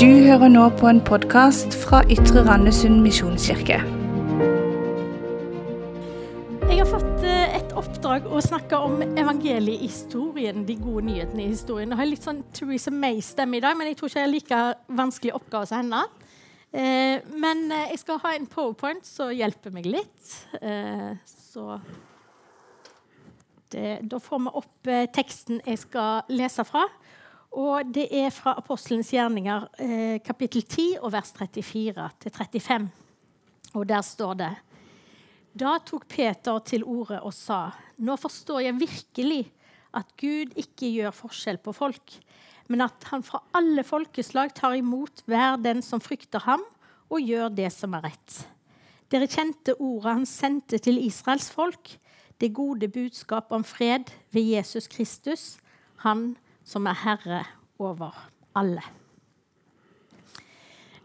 Du hører nå på en podkast fra Ytre Randesund misjonskirke. Jeg har fått eh, et oppdrag å snakke om evangeliehistorien, de gode nyhetene i historien. Jeg har litt sånn Theresa May-stemme i dag, men jeg tror ikke jeg har like vanskelig oppgave som henne. Eh, men eh, jeg skal ha en powerpoint som hjelper meg litt. Så det, Da får vi opp teksten jeg skal lese fra. Og det er fra Apostelens gjerninger, eh, kapittel 10, og vers 34 til 35. Og der står det Da tok Peter til orde og sa, Nå forstår jeg virkelig at Gud ikke gjør forskjell på folk, men at han fra alle folkeslag tar imot hver den som frykter ham, og gjør det som er rett. Dere kjente ordet han sendte til Israels folk, det gode budskap om fred ved Jesus Kristus, han som er herre over alle.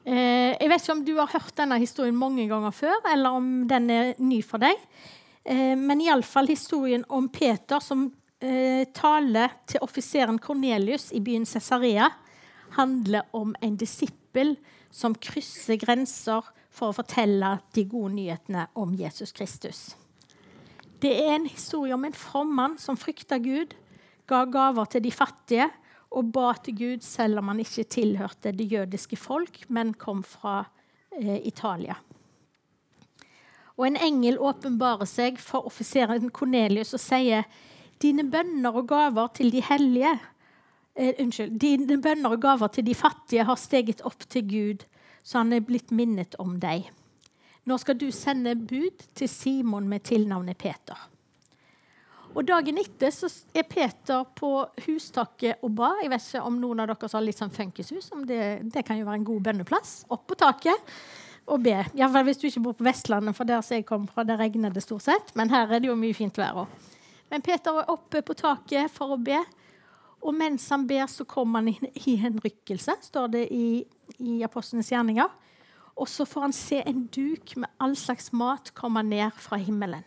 Eh, jeg vet ikke om du har hørt denne historien mange ganger før, eller om den er ny for deg. Eh, men iallfall historien om Peter som eh, taler til offiseren Kornelius i byen Cesarea, handler om en disippel som krysser grenser for å fortelle de gode nyhetene om Jesus Kristus. Det er en historie om en from mann som frykter Gud, ga gaver til de fattige og ba til Gud selv om han ikke tilhørte det jødiske folk, men kom fra eh, Italia. Og En engel åpenbarer seg for offiseren Kornelius og sier dine bønner og gaver til de hellige eh, Unnskyld. Dine bønner og gaver til de fattige har steget opp til Gud, så han er blitt minnet om deg. Nå skal du sende bud til Simon med tilnavnet Peter. Og Dagen etter så er Peter på hustaket og ba. Jeg vet ikke om noen av dere har litt sånn funkishus. Det, det, kan jo være en god bønneplass. Opp på taket og be. Iallfall hvis du ikke bor på Vestlandet, for der som jeg kom fra, der regner det stort sett. Men her er det jo mye fint vær òg. Men Peter er oppe på taket for å be. Og mens han ber, så kommer han i en rykkelse, står det i, i Apostlenes gjerninger. Og så får han se en duk med all slags mat komme ned fra himmelen.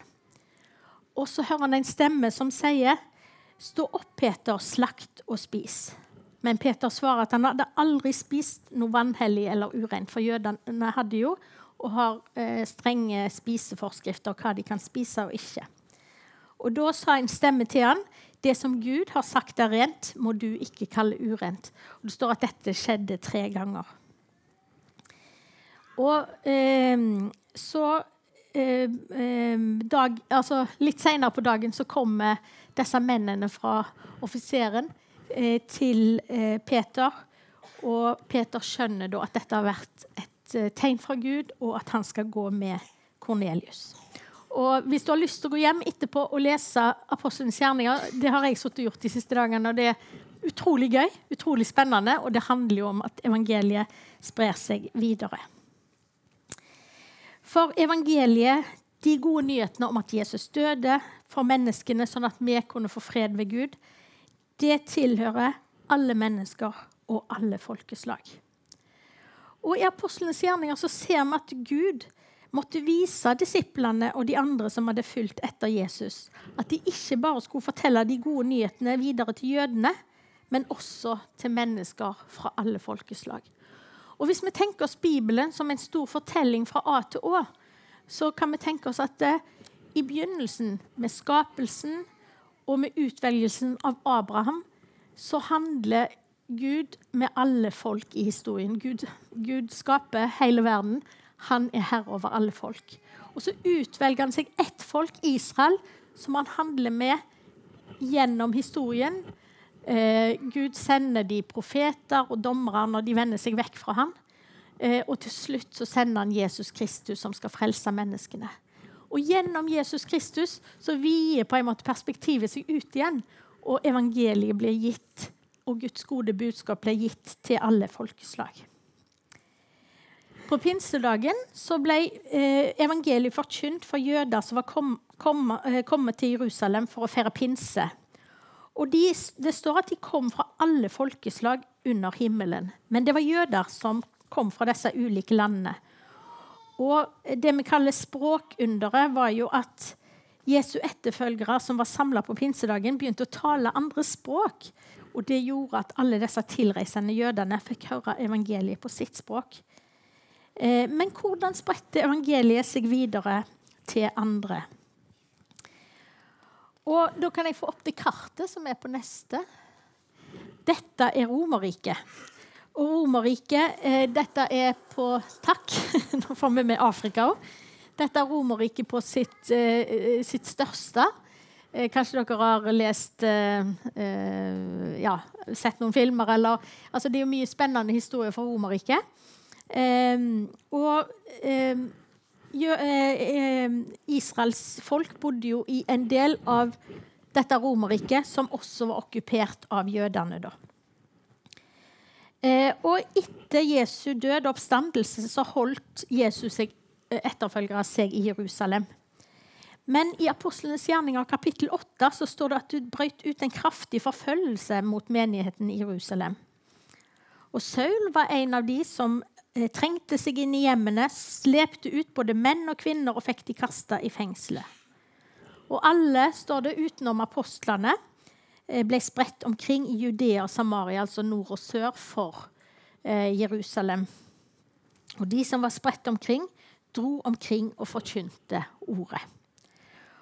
Og så hører han en stemme som sier, 'Stå opp, Peter, slakt og spis.' Men Peter svarer at han hadde aldri spist noe vanhellig eller urent, for jødene hadde jo og har eh, strenge spiseforskrifter hva de kan spise og ikke. Og Da sa en stemme til han, 'Det som Gud har sagt er rent, må du ikke kalle urent.' Og Det står at dette skjedde tre ganger. Og eh, så dag, altså litt senere på dagen så kommer disse mennene fra offiseren eh, til eh, Peter. Og Peter skjønner da at dette har vært et eh, tegn fra Gud, og at han skal gå med Kornelius. Og Hvis du har lyst til å gå hjem etterpå og lese Apostelens gjerninger, det har jeg sittet og gjort de siste dagene, og det er utrolig gøy, utrolig spennende, og det handler jo om at evangeliet sprer seg videre. For evangeliet, de gode nyhetene om at Jesus døde for menneskene, sånn at vi kunne få fred ved Gud, det tilhører alle mennesker og alle folkeslag. Og I apostlenes gjerninger så ser vi at Gud måtte vise disiplene og de andre som hadde fulgt etter Jesus, at de ikke bare skulle fortelle de gode nyhetene videre til jødene, men også til mennesker fra alle folkeslag. Og Hvis vi tenker oss Bibelen som en stor fortelling fra A til Å, så kan vi tenke oss at det, i begynnelsen, med skapelsen og med utvelgelsen av Abraham, så handler Gud med alle folk i historien. Gud, Gud skaper hele verden. Han er herre over alle folk. Og så utvelger han seg ett folk, Israel, som han handler med gjennom historien Eh, Gud sender de profeter og dommere når de vender seg vekk fra ham. Eh, og til slutt så sender han Jesus Kristus, som skal frelse menneskene. Og gjennom Jesus Kristus så vier på en måte perspektivet seg ut igjen. Og evangeliet blir gitt, og Guds gode budskap blir gitt til alle folkeslag. På pinsedagen så ble eh, evangeliet forkynt for jøder som var kom, kom, eh, kommet til Jerusalem for å feire pinse. Og de, Det står at de kom fra alle folkeslag under himmelen. Men det var jøder som kom fra disse ulike landene. Og Det vi kaller språkunderet, var jo at Jesu etterfølgere som var samla på pinsedagen, begynte å tale andre språk. Og det gjorde at alle disse tilreisende jødene fikk høre evangeliet på sitt språk. Eh, men hvordan spredte evangeliet seg videre til andre? Og Da kan jeg få opp det kartet som er på neste. Dette er Romerriket. Og Romerriket eh, Dette er på Takk, nå får vi med Afrika òg. Dette er Romerriket på sitt, eh, sitt største. Eh, kanskje dere har lest eh, eh, Ja, sett noen filmer, eller altså Det er jo mye spennende historier fra Romerriket. Ehm, og Israels folk bodde jo i en del av dette Romerriket som også var okkupert av jødene. da. Eh, og etter Jesu død og oppstandelse så holdt Jesus seg, eh, etterfølgere seg i Jerusalem. Men i Apostlenes gjerninger kapittel 8 så står det at det brøt ut en kraftig forfølgelse mot menigheten i Jerusalem. Og Saul var en av de som eh, trengte seg inn i hjemmene, slepte ut både menn og kvinner og fikk de kasta i fengselet. Og alle, står det utenom apostlene, Eh, ble spredt omkring i Judea og Samaria, altså nord og sør for eh, Jerusalem. Og de som var spredt omkring, dro omkring og forkynte ordet.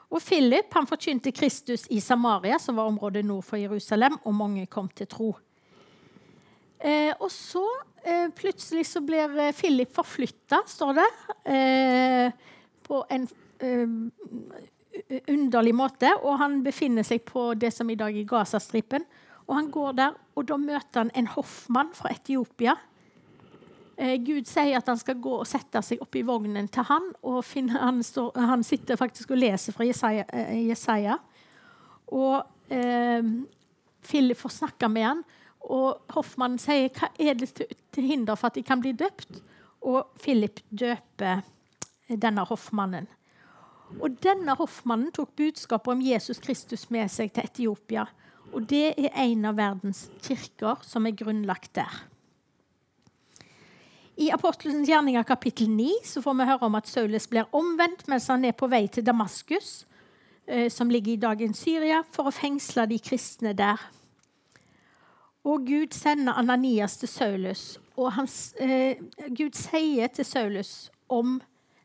Og Philip han forkynte Kristus i Samaria, som var området nord for Jerusalem, og mange kom til tro. Eh, og så eh, plutselig så blir eh, Philip forflytta, står det, eh, på en underlig måte. Og han befinner seg på det som i dag er Gazastripen. Og han går der, og da møter han en hoffmann fra Etiopia. Gud sier at han skal gå og sette seg opp i vognen til han. og han, står, han, sitter faktisk og leser fra Jesaja. Jesaja. Og eh, Philip får snakke med han, og hoffmannen sier hva er det til hinder for at de kan bli døpt. Og Philip døper denne hoffmannen. Og denne hoffmannen tok budskapet om Jesus Kristus med seg til Etiopia. Og det er en av verdens kirker som er grunnlagt der. I Apostelens gjerninger kapittel 9 så får vi høre om at Saulus blir omvendt mens han er på vei til Damaskus, eh, som ligger i dagens Syria, for å fengsle de kristne der. Og Gud sender Ananias til Saulus, og han, eh, Gud sier til Saulus om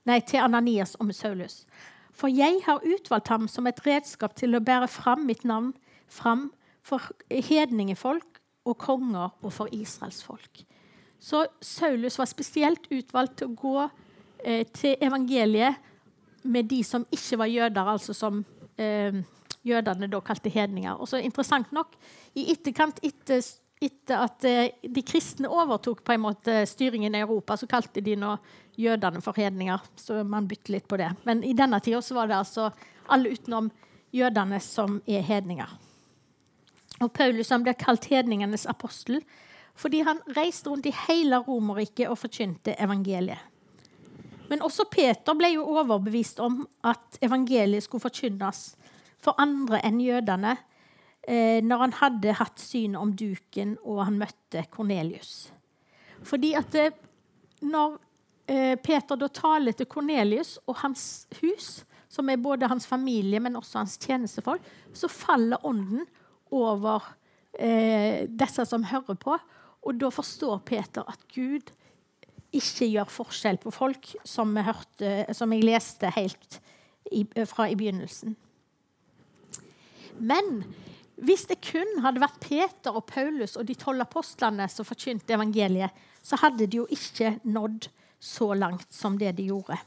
Nei, til Ananias om Saulus. For jeg har utvalgt ham som et redskap til å bære fram mitt navn fram for hedningefolk og konger og for Israels folk. Så Saulus var spesielt utvalgt til å gå eh, til evangeliet med de som ikke var jøder, altså som eh, jødene da kalte hedninger. Og så interessant nok, i etterkant etter, etter at eh, de kristne overtok på en måte styringen i Europa, så kalte de nå jødene for hedninger. Så man bytter litt på det. Men i denne tida var det altså alle utenom jødene som er hedninger. Og Paulus han ble kalt hedningenes apostel fordi han reiste rundt i hele Romerriket og forkynte evangeliet. Men også Peter ble jo overbevist om at evangeliet skulle forkynnes for andre enn jødene eh, når han hadde hatt syn om duken og han møtte Kornelius. Fordi at det, når Eh, Peter da taler til Kornelius og hans hus, som er både hans familie, men også hans tjenestefolk, så faller ånden over eh, disse som hører på. Og da forstår Peter at Gud ikke gjør forskjell på folk, som, hørte, som jeg leste helt i, fra i begynnelsen. Men hvis det kun hadde vært Peter og Paulus og de tolv apostlene som forkynte evangeliet, så hadde de jo ikke nådd så langt som det de gjorde.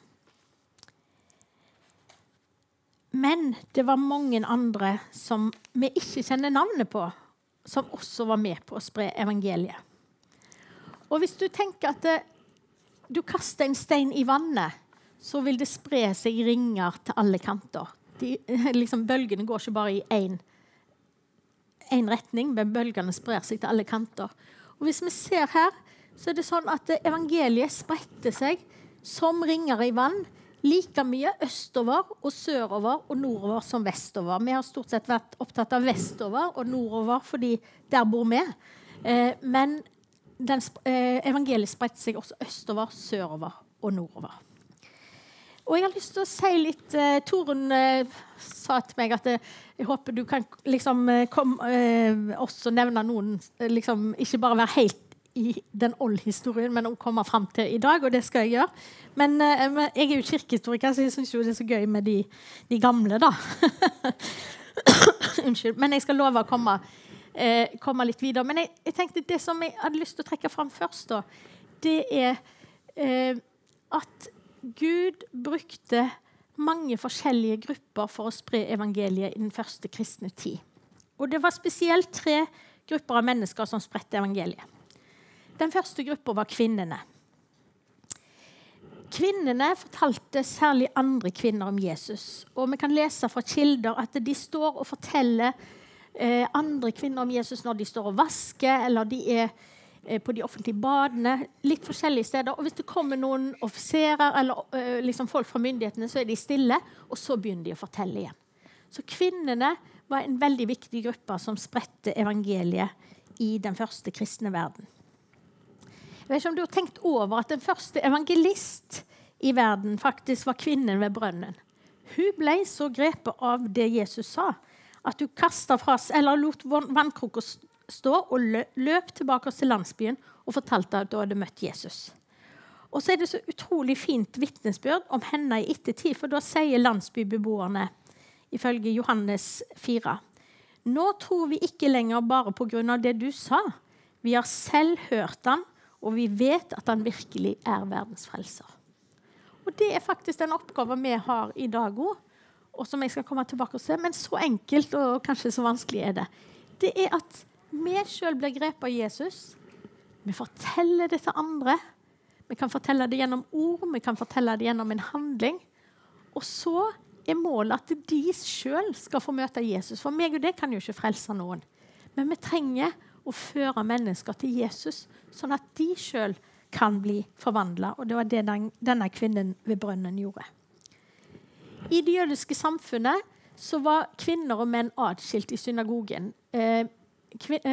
Men det var mange andre som vi ikke kjenner navnet på, som også var med på å spre evangeliet. Og hvis du tenker at det, du kaster en stein i vannet, så vil det spre seg ringer til alle kanter. De, liksom, bølgene går ikke bare i én retning, men bølgene sprer seg til alle kanter. Og hvis vi ser her, så er det sånn at evangeliet spredte seg som ringer i vann like mye østover og sørover og nordover som vestover. Vi har stort sett vært opptatt av vestover og nordover fordi der bor vi. Eh, men den, eh, evangeliet spredte seg også østover, sørover og nordover. Og jeg har lyst til å si litt eh, Torunn eh, sa til meg at eh, jeg håper du kan liksom eh, kom, eh, også nevne noen eh, liksom, Ikke bare være helt i den old-historien, men også komme fram til i dag, og det skal jeg gjøre. Men, jeg er jo kirkehistoriker, så jeg syns det er så gøy med de, de gamle, da. Unnskyld. Men jeg skal love å komme, komme litt videre. Men jeg, jeg, tenkte det som jeg hadde lyst til å trekke fram først, da, det er at Gud brukte mange forskjellige grupper for å spre evangeliet i den første kristne tid. Og det var spesielt tre grupper av mennesker som spredte evangeliet. Den første gruppa var kvinnene. Kvinnene fortalte særlig andre kvinner om Jesus. Og vi kan lese fra kilder at de står og forteller eh, andre kvinner om Jesus når de står og vasker, eller de er på de offentlige badene. Litt forskjellige steder. Og hvis det kommer noen offiserer eller eh, liksom folk fra myndighetene, så er de stille, og så begynner de å fortelle igjen. Så kvinnene var en veldig viktig gruppe som spredte evangeliet i den første kristne verden. Jeg vet ikke om du har tenkt over at Den første evangelist i verden faktisk var kvinnen ved brønnen. Hun ble så grepet av det Jesus sa, at hun fra eller lot vannkrukka stå og løp tilbake til landsbyen og fortalte at hun hadde møtt Jesus. Og så er det så utrolig fint vitnesbyrd om henne i ettertid, for da sier landsbybeboerne, ifølge Johannes 4, nå tror vi ikke lenger bare pga. det du sa. Vi har selv hørt han og vi vet at han virkelig er verdens frelser. Og Det er faktisk den oppgaven vi har i dag òg, og som jeg skal komme tilbake og se. Men så enkelt og kanskje så vanskelig er det. Det er at vi sjøl blir grepet av Jesus. Vi forteller det til andre. Vi kan fortelle det gjennom ord, vi kan fortelle det gjennom en handling. Og så er målet at de sjøl skal få møte Jesus. For meg og det kan jo ikke frelse noen. Men vi trenger å føre mennesker til Jesus, sånn at de sjøl kan bli forvandla. Og det var det den, denne kvinnen ved brønnen gjorde. I det jødiske samfunnet så var kvinner og menn atskilt i synagogen. Eh,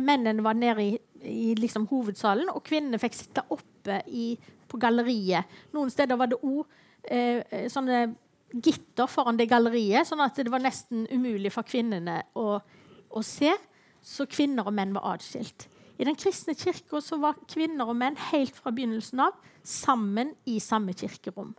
mennene var nede i, i liksom hovedsalen, og kvinnene fikk sitte oppe i, på galleriet. Noen steder var det òg eh, sånne gitter foran det galleriet, sånn at det var nesten umulig for kvinnene å, å se så kvinner og menn var atskilt. I den kristne kirka var kvinner og menn helt fra begynnelsen av sammen i samme kirkerom.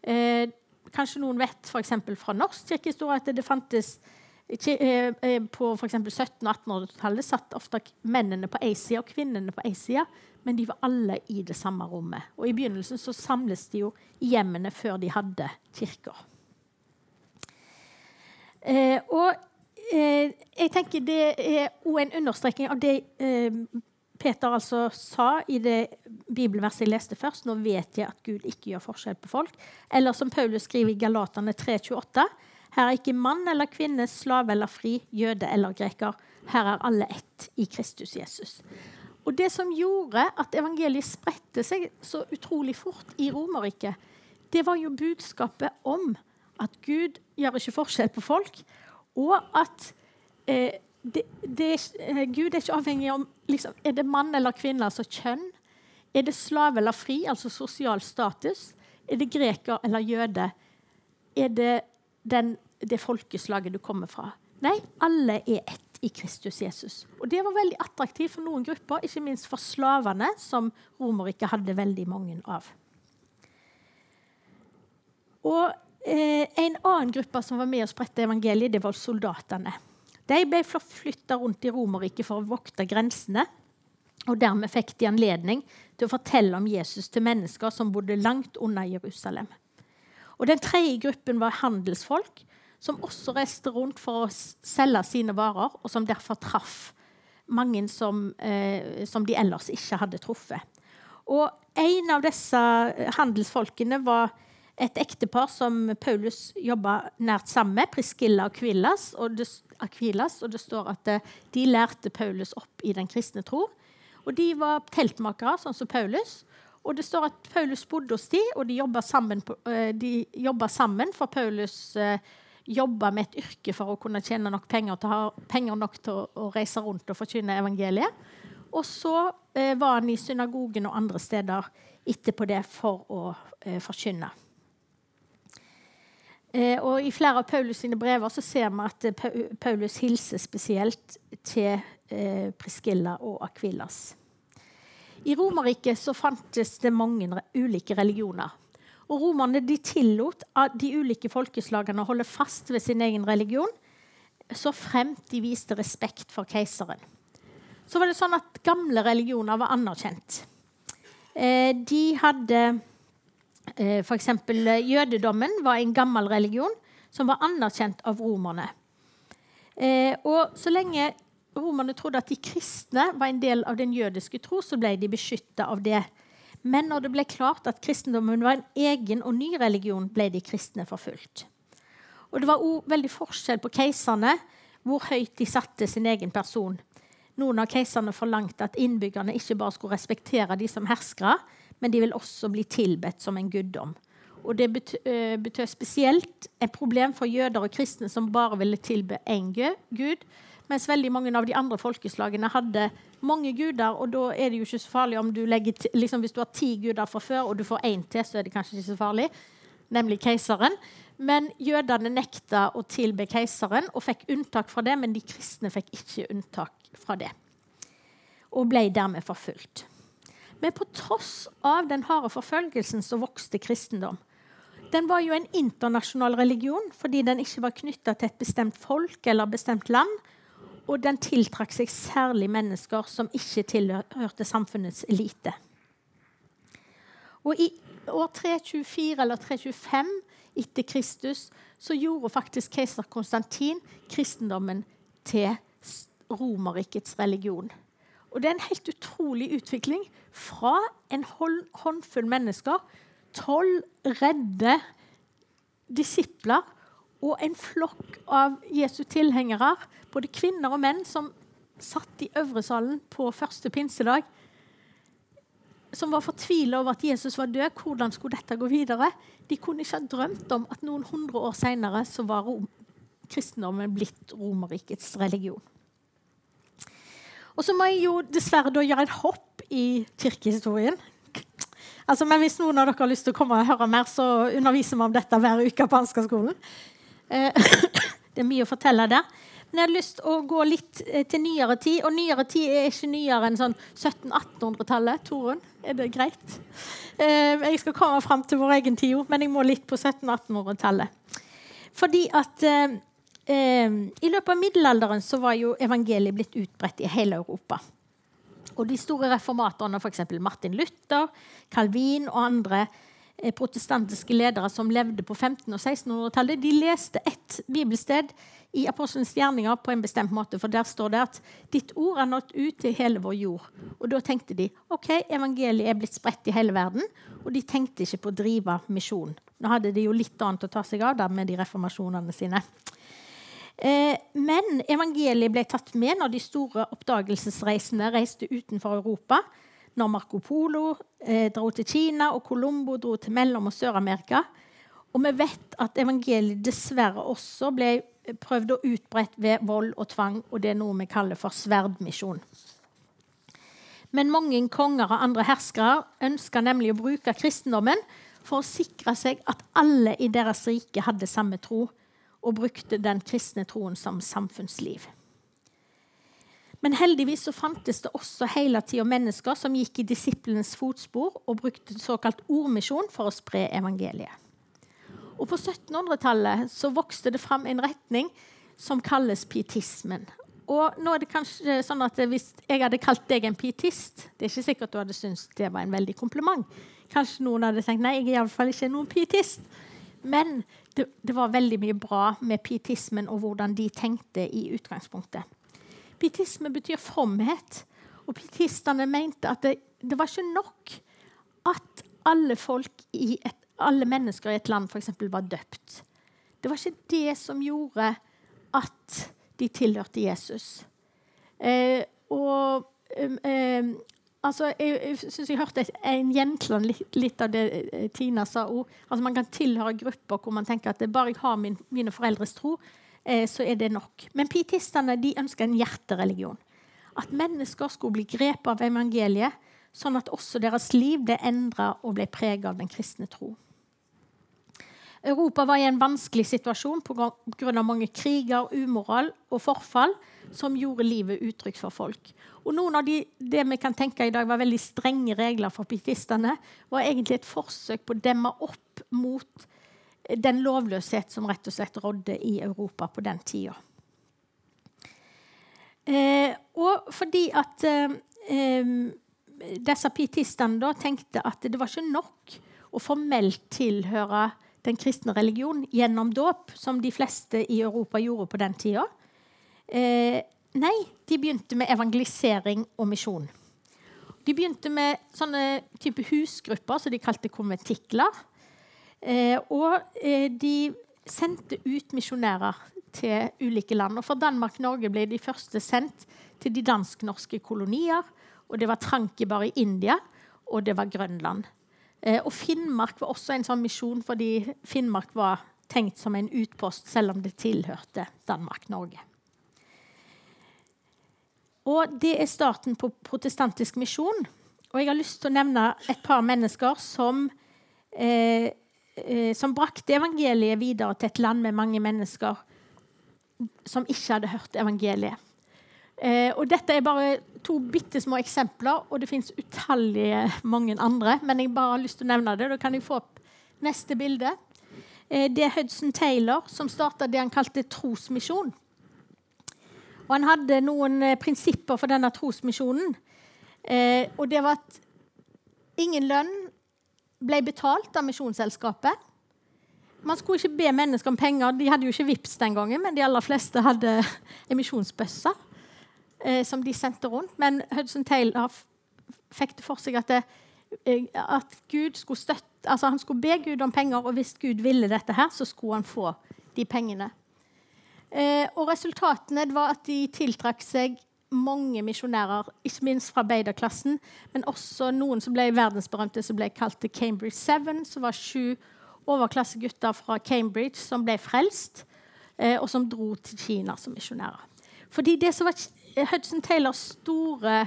Eh, kanskje noen vet f.eks. fra norsk kirkehistorie at det fantes eh, eh, På f.eks. 1700- og 1800-tallet satt ofte mennene på ei side og kvinnene på ei side, men de var alle i det samme rommet. Og I begynnelsen så samles de jo i hjemmene før de hadde kirker. Eh, og eh, jeg tenker Det er òg en understreking av det eh, Peter altså sa i det bibelverset jeg leste først. Nå vet jeg at Gud ikke gjør forskjell på folk. Eller som Paulus skriver i Galatane 3,28. Her er ikke mann eller kvinne, slave eller fri, jøde eller greker. Her er alle ett i Kristus Jesus. Og Det som gjorde at evangeliet spredte seg så utrolig fort i Romerriket, det var jo budskapet om at Gud gjør ikke forskjell på folk, og at eh, det, det, eh, Gud er ikke avhengig av liksom, Er det mann eller kvinne, altså kjønn? Er det slave eller fri, altså sosial status? Er det greker eller jøde? Er det den, det folkeslaget du kommer fra? Nei, alle er ett i Kristus Jesus. Og Det var veldig attraktivt for noen grupper, ikke minst for slavene, som Romerriket hadde veldig mange av. Og Eh, en annen gruppe som var med og spredte evangeliet, det var soldatene. De ble flytta rundt i Romerriket for å vokte grensene. Og dermed fikk de anledning til å fortelle om Jesus til mennesker som bodde langt unna Jerusalem. Og Den tredje gruppen var handelsfolk, som også reiste rundt for å selge sine varer, og som derfor traff mange som, eh, som de ellers ikke hadde truffet. Og En av disse handelsfolkene var et ektepar som Paulus jobba nært sammen med, Priscilla og Aquilas. Og det, og det står at eh, de lærte Paulus opp i den kristne tro. Og De var teltmakere, sånn som Paulus. Og det står at Paulus bodde hos de, og de jobba sammen, uh, sammen, for Paulus uh, jobba med et yrke for å kunne tjene nok penger til, ha, penger nok til å, reise rundt og forkynne evangeliet. Og så uh, var han i synagogen og andre steder etterpå det for å forkynne. Eh, og I flere av Paulus sine brever så ser vi at eh, Paulus hilser spesielt til eh, Priskilla og Akvilas. I Romerriket fantes det mange ulike religioner. Og Romerne de tillot at de ulike folkeslagene å holde fast ved sin egen religion så fremt de viste respekt for keiseren. Så var det sånn at Gamle religioner var anerkjent. Eh, de hadde eh, F.eks. jødedommen var en gammel religion som var anerkjent av romerne. Eh, og så lenge romerne trodde at de kristne var en del av den jødiske tro, så ble de beskytta av det. Men når det ble klart at kristendommen var en egen og ny religion, ble de kristne forfulgt. Og det var òg veldig forskjell på keiserne, hvor høyt de satte sin egen person. Noen av keiserne forlangte at innbyggerne ikke bare skulle respektere de som herskere, men de ville også bli tilbedt som en guddom. Og Det betød spesielt et problem for jøder og kristne som bare ville tilbe én gud, mens veldig mange av de andre folkeslagene hadde mange guder. Og da er det jo ikke så farlig om du legger liksom Hvis du har ti guder fra før, og du får én til, så er det kanskje ikke så farlig, nemlig keiseren. Men jødene nekta å tilbe keiseren og fikk unntak fra det, men de kristne fikk ikke unntak fra det. Og ble dermed forfulgt. Men på tross av den harde forfølgelsen så vokste kristendom. Den var jo en internasjonal religion fordi den ikke var knytta til et bestemt folk eller bestemt land. Og den tiltrakk seg særlig mennesker som ikke tilhørte samfunnets elite. Og i år 324 eller 325 etter Kristus, så gjorde faktisk keiser Konstantin kristendommen til Romerrikets religion. Og Det er en helt utrolig utvikling. Fra en håndfull mennesker, tolv redde disipler og en flokk av Jesu tilhengere, både kvinner og menn, som satt i øvresalen på første pinsedag som var fortvila over at Jesus var død. Hvordan skulle dette gå videre? De kunne ikke ha drømt om at noen hundre år seinere var Rom, kristendommen blitt Romerrikets religion. Og så må jeg jo dessverre gjøre et hopp i kirkehistorien. Altså, men Hvis noen av dere har lyst til å komme og høre mer, så underviser vi om dette hver uke på Ansgar-skolen. Eh, det er mye å fortelle der. Men jeg har lyst å gå litt eh, til nyere tid. Og nyere tid er ikke nyere enn sånn 1700-1800-tallet. Torunn, er det greit? Eh, jeg skal komme fram til vår egen tid, men jeg må litt på 1700-1800-tallet. Fordi at eh, i løpet av middelalderen så var jo evangeliet blitt utbredt i hele Europa. Og de store reformatorene, f.eks. Martin Luther, Calvin og andre protestantiske ledere som levde på 1500- og 1600-tallet, de leste ett bibelsted i Apostelens gjerninger på en bestemt måte. For der står det at 'ditt ord er nådd ut til hele vår jord'. Og da tenkte de ok, evangeliet er blitt spredt i hele verden. Og de tenkte ikke på å drive misjon. Nå hadde de jo litt annet å ta seg av der med de reformasjonene sine. Eh, men evangeliet ble tatt med når de store oppdagelsesreisende reiste utenfor Europa. Når Marco Polo eh, dro til Kina og Colombo dro til Mellom- og Sør-Amerika. Og vi vet at evangeliet dessverre også ble prøvd og utbredt ved vold og tvang, og det er noe vi kaller for sverdmisjon. Men mange konger og andre herskere ønska nemlig å bruke kristendommen for å sikre seg at alle i deres rike hadde samme tro, og brukte den kristne troen som samfunnsliv. Men heldigvis så fantes det også hele tida mennesker som gikk i disiplenes fotspor og brukte såkalt ordmisjon for å spre evangeliet. Og På 1700-tallet så vokste det fram en retning som kalles pietismen. Og nå er det kanskje sånn at Hvis jeg hadde kalt deg en pietist, det er ikke sikkert du hadde syntes det var en veldig kompliment. Kanskje noen hadde tenkt nei, jeg er iallfall ikke noen pietist. Men det, det, var veldig mye bra med pietismen og hvordan de tenkte i utgangspunktet. Pietisme betyr fromhet. Og pietistene mente at det, det var ikke nok at alle folk i et alle mennesker i et land f.eks. var døpt. Det var ikke det som gjorde at de tilhørte Jesus. Eh, og eh, altså, Jeg, jeg syns jeg hørte en gjenklang litt, litt, av det eh, Tina sa òg. Altså, man kan tilhøre grupper hvor man tenker at bare jeg har min, mine foreldres tro, eh, så er det nok. Men pietistene de ønsker en hjertereligion. At mennesker skulle bli grepet av evangeliet, sånn at også deres liv ble endra og ble prega av den kristne tro. Europa var i en vanskelig situasjon pga. mange kriger, umoral og forfall som gjorde livet utrygt for folk. Og noen av de, det vi kan tenke i dag var veldig strenge regler for pietistene, var egentlig et forsøk på å demme opp mot den lovløshet som rett og slett rådde i Europa på den tida. Eh, og fordi at eh, eh, disse pietistene tenkte at det var ikke nok å formelt tilhøre den kristne religion gjennom dåp, som de fleste i Europa gjorde på den tida. Eh, nei, de begynte med evangelisering og misjon. De begynte med sånne type husgrupper som de kalte konventikler. Eh, og eh, de sendte ut misjonærer til ulike land. Og For Danmark-Norge ble de første sendt til de dansk-norske kolonier. Og det var Trankebar i India, og det var Grønland. Eh, og Finnmark var også en sånn misjon, fordi Finnmark var tenkt som en utpost, selv om det tilhørte Danmark-Norge. Og Det er starten på protestantisk misjon. Og jeg har lyst til å nevne et par mennesker som eh, eh, som brakte evangeliet videre til et land med mange mennesker som ikke hadde hørt evangeliet. Eh, og Dette er bare to bitte små eksempler, og det fins utallige mange andre. Men jeg bare har lyst til å nevne det. Da kan jeg få opp neste bilde. Eh, det er Hudson Taylor som starta det han kalte trosmisjon. Og Han hadde noen eh, prinsipper for denne trosmisjonen. Eh, og det var at ingen lønn, ble betalt av Misjonsselskapet. Man skulle ikke be mennesker om penger. De hadde jo ikke VIPS den gangen, men de aller fleste hadde en misjonsbøsse eh, som de sendte rundt. Men Hudson Taylor fikk det for seg at, det, eh, at Gud skulle støtte, altså han skulle be Gud om penger, og hvis Gud ville dette, her, så skulle han få de pengene. Eh, og Resultatene var at de tiltrakk seg mange misjonærer, ikke minst fra arbeiderklassen, men også noen som ble verdensberømte, som ble kalt Cambridge Seven, som var sju overklassegutter fra Cambridge som ble frelst, eh, og som dro til Kina som misjonærer. Fordi det som var Hudson Taylors store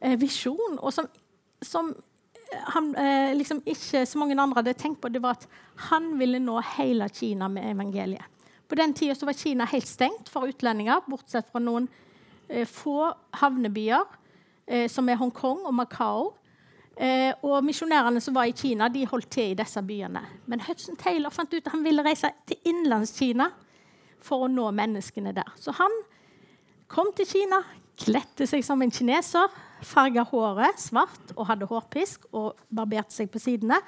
eh, visjon, og som, som han eh, liksom ikke så mange andre hadde tenkt på, det var at han ville nå hele Kina med evangeliet. På den tida var Kina helt stengt for utlendinger, bortsett fra noen Eh, få havnebyer, eh, som er Hongkong og Macau. Eh, og misjonærene som var i Kina, de holdt til i disse byene. Men Hudson Taylor fant ut at han ville reise til Innlandskina for å nå menneskene der. Så han kom til Kina, kledde seg som en kineser, farga håret svart og hadde hårpisk og barberte seg på sidene.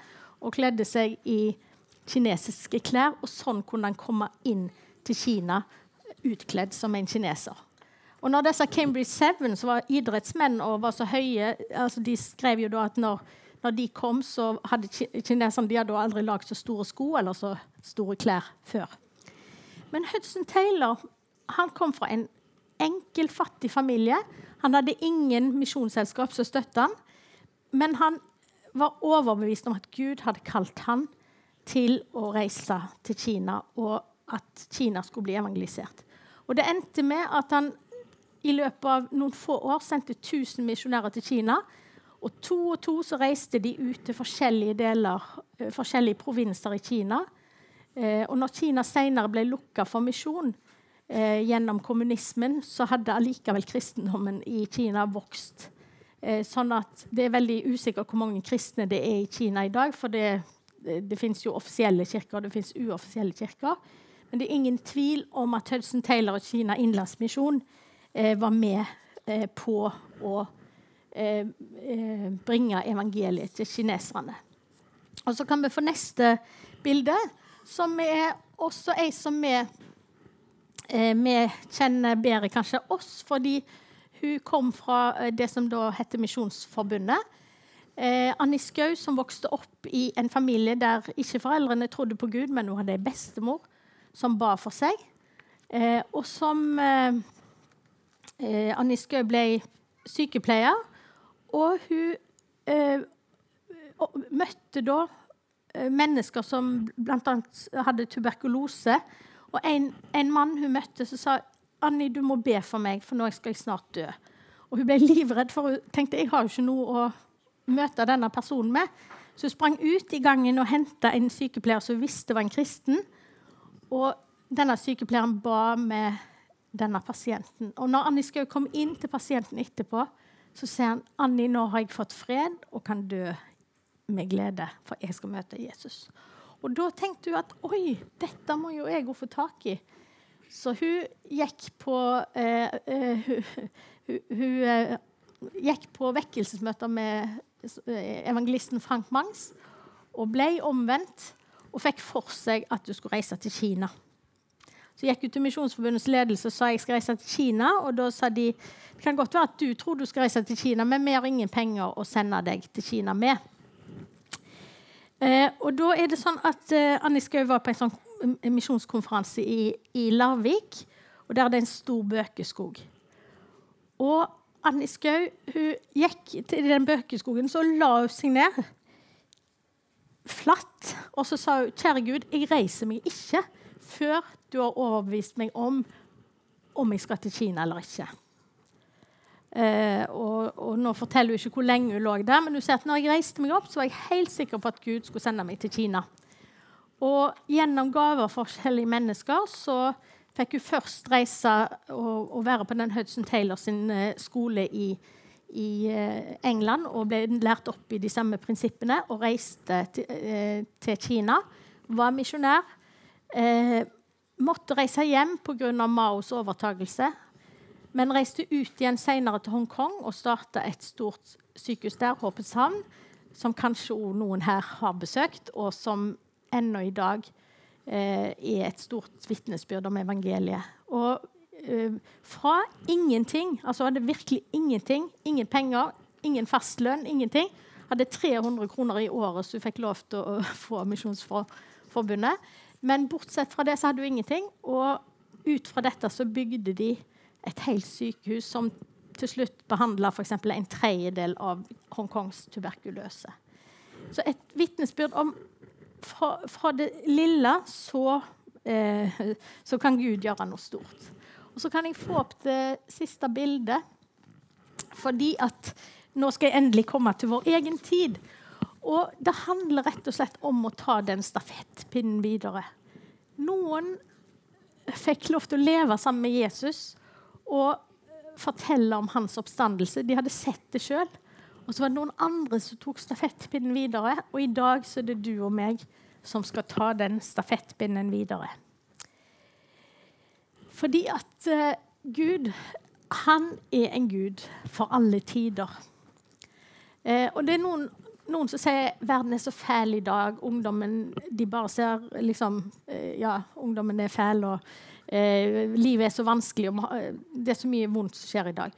Og kledde seg i kinesiske klær, og sånn kunne han komme inn til Kina utkledd som en kineser. Og når disse Cambridge Seven, som var idrettsmenn og var så høye altså De skrev jo da at når, når de kom, så hadde kineserne de hadde aldri lagd så store sko eller så store klær før. Men Hudson Taylor han kom fra en enkel, fattig familie. Han hadde ingen misjonsselskap som støtta han, men han var overbevist om at Gud hadde kalt han til å reise til Kina, og at Kina skulle bli evangelisert. Og Det endte med at han i løpet av noen få år sendte 1000 misjonærer til Kina. Og to og to så reiste de ut til forskjellige deler, eh, forskjellige provinser i Kina. Eh, og når Kina senere ble lukka for misjon eh, gjennom kommunismen, så hadde allikevel kristendommen i Kina vokst. Eh, sånn at det er veldig usikkert hvor mange kristne det er i Kina i dag. For det, det, fins jo offisielle kirker, og det fins uoffisielle kirker. Men det er ingen tvil om at Hudson Taylor og Kina Innlandsmisjon eh, var med eh, på å eh, eh, bringe evangeliet til kineserne. Og så kan vi få neste bilde, som er også ei som vi, vi kjenner bedre kanskje oss, fordi hun kom fra det som da heter Misjonsforbundet. Eh, Annie Skau, som vokste opp i en familie der ikke foreldrene trodde på Gud, men hun hadde ei bestemor som ba for seg. Eh, og som eh, eh, Annie Skau ble sykepleier, og hun eh, møtte da eh, mennesker som bl.a. hadde tuberkulose. Og en, en, mann hun møtte, som sa Annie, du må be for meg, for nå skal jeg snart dø. Og Hun ble livredd, for hun tenkte jeg har jo ikke noe å møte denne personen med. Så hun sprang ut i gangen og henta en sykepleier som hun visste var en kristen. Og denne sykepleieren ba med denne pasienten. Og når Annie Skau kom inn til pasienten etterpå, så sier han Annie, nå har jeg fått fred og kan dø med glede, for jeg skal møte Jesus. Og da tenkte hun at oi, dette må jo jeg få tak i. Så hun gikk på eh, eh, hun, hun eh, gikk på vekkelsesmøter med eh, evangelisten Frank Mangs og ble omvendt og fikk for seg at hun skulle reise til Kina. Så gikk hun til Misjonsforbundets ledelse og sa jeg skal reise til Kina. Og da sa de det kan godt være at du tror du skal reise til Kina, men vi har ingen penger å sende deg til Kina med. Eh, og da er det sånn at eh, Annie Skau var på en sånn misjonskonferanse i, i, Larvik. Og der er det en stor bøkeskog. Og Annie Skau gikk til den bøkeskogen, så la hun seg ned flatt. Og så sa hun, 'Kjære Gud, jeg reiser meg ikke før du har overbevist meg om om jeg skal til Kina eller ikke.' Eh, og, og, nå forteller hun ikke hvor lenge hun lå der, men hun sier at når jeg reiste meg opp, så var jeg helt sikker på at Gud skulle sende meg til Kina. Og gjennom gaver for forskjellige mennesker så fikk hun først reise og, og være på den Hudson Taylor sin uh, skole i, i uh, England og ble lært opp i de samme prinsippene og reiste til, uh, til Kina. Var misjonær. måtte reise hjem pga. Maos overtagelse men reiste ut igjen senere til Hongkong og starta et stort sykehus der, Håpets havn, som kanskje noen her har besøkt, og som ennå i dag eh, er et stort vitnesbyrd om evangeliet. Og eh, fra ingenting, altså hadde virkelig ingenting, ingen penger, ingen fastlønn, ingenting, hadde 300 kroner i året som hun fikk lov til å få Misjonsforbundet. Men bortsett fra det så hadde hun ingenting. Og ut fra dette så bygde de et helt sykehus som til slutt behandla f.eks. en tredjedel av Hongkongs tuberkuløse. Så et vitnesbyrd om fra, fra, det lille så, eh, så kan Gud gjøre noe stort. Og så kan jeg få opp det siste bildet, fordi at nå skal jeg endelig komme til vår egen tid. Og det handler rett og slett om å ta den stafettpinnen videre. Noen fikk lov til å leve sammen med Jesus og fortelle om hans oppstandelse. De hadde sett det sjøl. Og så var det noen andre som tok stafettpinnen videre. Og i dag så er det du og meg som skal ta den stafettpinnen videre. Fordi at uh, Gud, han er en gud for alle tider. Uh, og det er noen, noen, som sier verden er så fæl i dag. Ungdommen de bare ser liksom uh, Ja, ungdommen er fæl. og eh, livet er så vanskelig, og det er så mye vondt som skjer i dag.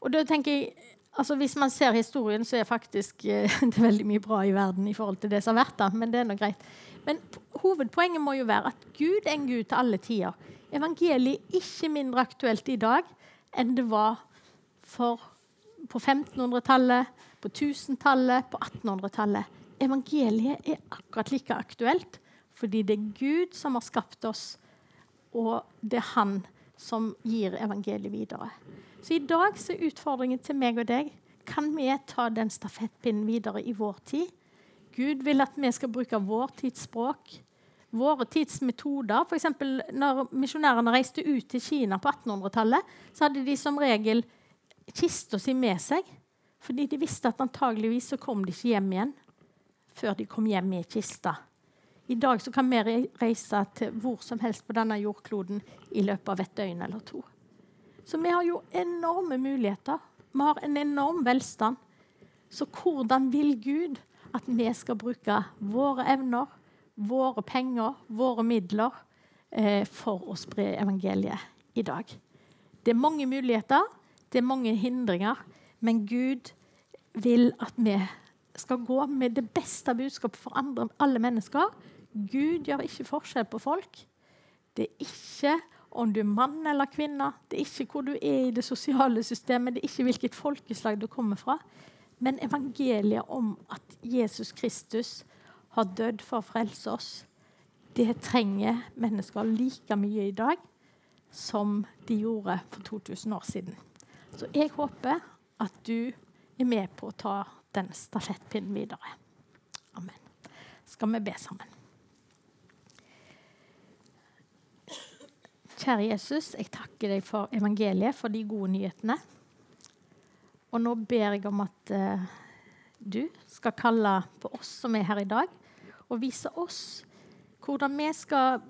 Og da tenker jeg, altså Hvis man ser historien, så er faktisk eh, det er veldig mye bra i verden i forhold til det som har vært da, men det er nå greit. Men hovedpoenget må jo være at Gud er en Gud til alle tider. Evangeliet er ikke mindre aktuelt i dag enn det var for, på 1500-tallet, på 1000-tallet, på 1800-tallet. Evangeliet er akkurat like aktuelt fordi det er Gud som har skapt oss og det er han som gir evangeliet videre. Så i dag så er utfordringen til meg og deg kan vi ta den stafettpinnen videre i vår tid. Gud vil at vi skal bruke vår tids språk, våre tids metoder. F.eks. når misjonærene reiste ut til Kina på 1800-tallet, så hadde de som regel kista si med seg. Fordi de visste at antageligvis så kom de ikke hjem igjen før de kom hjem med kista. I dag så kan vi reise til hvor som helst på denne jordkloden i løpet av et døgn eller to. Så vi har jo enorme muligheter. Vi har en enorm velstand. Så hvordan vil Gud at vi skal bruke våre evner, våre penger, våre midler eh, for å spre evangeliet i dag? Det er mange muligheter, det er mange hindringer, men Gud vil at vi skal gå med det beste budskapet for andre, alle mennesker Gud gjør ikke forskjell på folk. Det er ikke om du er mann eller kvinne, det er ikke hvor du er i det sosiale systemet, det er ikke hvilket folkeslag du kommer fra. Men evangeliet om at Jesus Kristus har dødd for å frelse oss, det trenger mennesker like mye i dag som de gjorde for 2000 år siden. Så jeg håper at du er med på å ta den stafettpinnen videre. Amen. skal vi be sammen. Kjære Jesus, jeg takker deg for evangeliet, for de gode nyhetene. Og nå ber jeg om at uh, du skal kalle på oss som er her i dag, og vise oss hvordan vi skal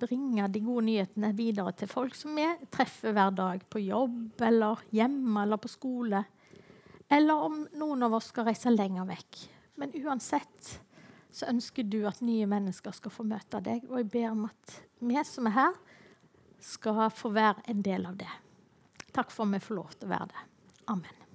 bringe de gode nyhetene videre til folk som vi treffer hver dag på jobb eller hjemme eller på skole. Eller om noen av oss skal reise lenger vekk. Men uansett så ønsker du at nye mennesker skal få møte deg. Og jeg ber om at vi som er her, skal få være en del av det. Takk for at vi får lov til å være det. Amen.